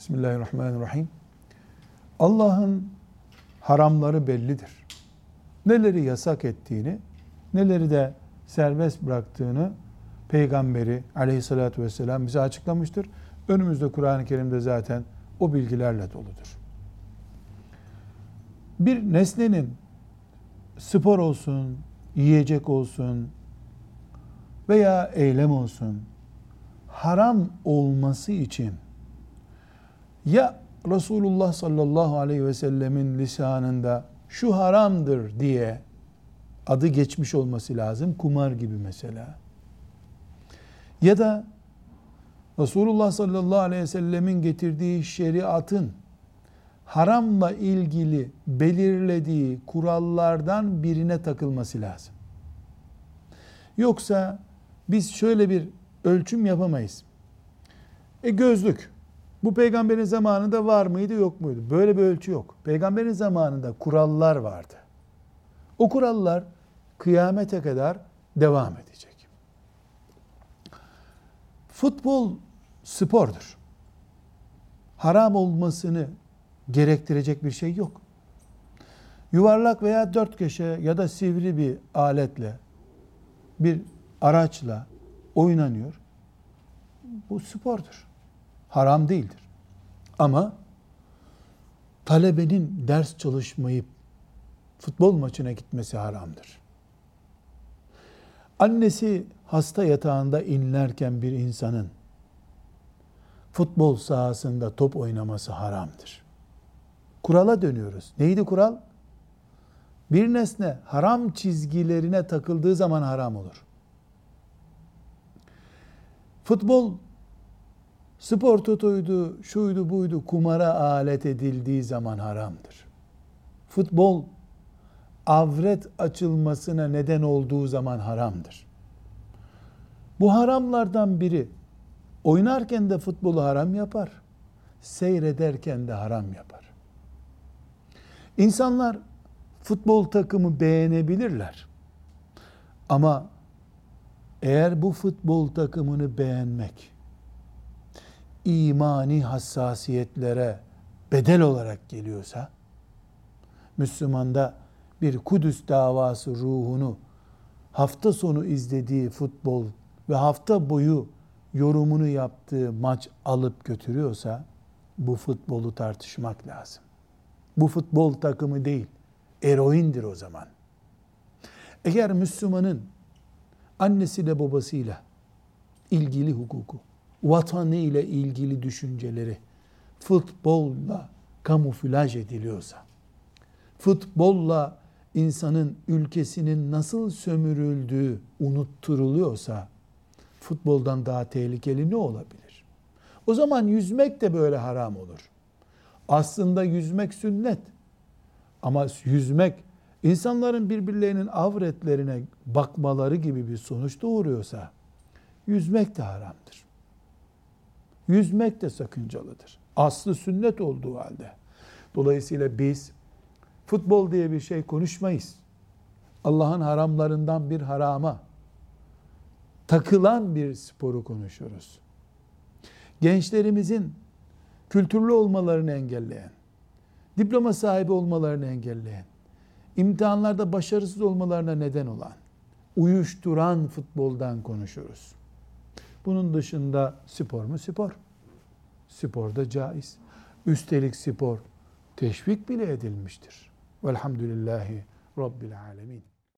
Bismillahirrahmanirrahim. Allah'ın haramları bellidir. Neleri yasak ettiğini, neleri de serbest bıraktığını Peygamberi aleyhissalatü vesselam bize açıklamıştır. Önümüzde Kur'an-ı Kerim'de zaten o bilgilerle doludur. Bir nesnenin spor olsun, yiyecek olsun veya eylem olsun haram olması için ya Resulullah sallallahu aleyhi ve sellemin lisanında şu haramdır diye adı geçmiş olması lazım. Kumar gibi mesela. Ya da Resulullah sallallahu aleyhi ve sellemin getirdiği şeriatın haramla ilgili belirlediği kurallardan birine takılması lazım. Yoksa biz şöyle bir ölçüm yapamayız. E gözlük. Bu peygamberin zamanında var mıydı yok muydu? Böyle bir ölçü yok. Peygamberin zamanında kurallar vardı. O kurallar kıyamete kadar devam edecek. Futbol spordur. Haram olmasını gerektirecek bir şey yok. Yuvarlak veya dört köşe ya da sivri bir aletle, bir araçla oynanıyor. Bu spordur. Haram değildir. Ama talebenin ders çalışmayıp futbol maçına gitmesi haramdır. Annesi hasta yatağında inlerken bir insanın futbol sahasında top oynaması haramdır. Kurala dönüyoruz. Neydi kural? Bir nesne haram çizgilerine takıldığı zaman haram olur. Futbol spor totoydu, şuydu buydu, kumara alet edildiği zaman haramdır. Futbol avret açılmasına neden olduğu zaman haramdır. Bu haramlardan biri oynarken de futbolu haram yapar, seyrederken de haram yapar. İnsanlar futbol takımı beğenebilirler. Ama eğer bu futbol takımını beğenmek imani hassasiyetlere bedel olarak geliyorsa Müslümanda bir Kudüs davası ruhunu hafta sonu izlediği futbol ve hafta boyu yorumunu yaptığı maç alıp götürüyorsa bu futbolu tartışmak lazım. Bu futbol takımı değil, eroindir o zaman. Eğer Müslümanın annesiyle babasıyla ilgili hukuku, vatanı ile ilgili düşünceleri futbolla kamuflaj ediliyorsa, futbolla insanın ülkesinin nasıl sömürüldüğü unutturuluyorsa, futboldan daha tehlikeli ne olabilir? O zaman yüzmek de böyle haram olur. Aslında yüzmek sünnet. Ama yüzmek insanların birbirlerinin avretlerine bakmaları gibi bir sonuç doğuruyorsa yüzmek de haramdır. Yüzmek de sakıncalıdır. Aslı sünnet olduğu halde. Dolayısıyla biz futbol diye bir şey konuşmayız. Allah'ın haramlarından bir harama takılan bir sporu konuşuyoruz. Gençlerimizin kültürlü olmalarını engelleyen, diploma sahibi olmalarını engelleyen, imtihanlarda başarısız olmalarına neden olan, uyuşturan futboldan konuşuruz. Bunun dışında spor mu? Spor. Spor da caiz. Üstelik spor teşvik bile edilmiştir. Velhamdülillahi Rabbil Alemin.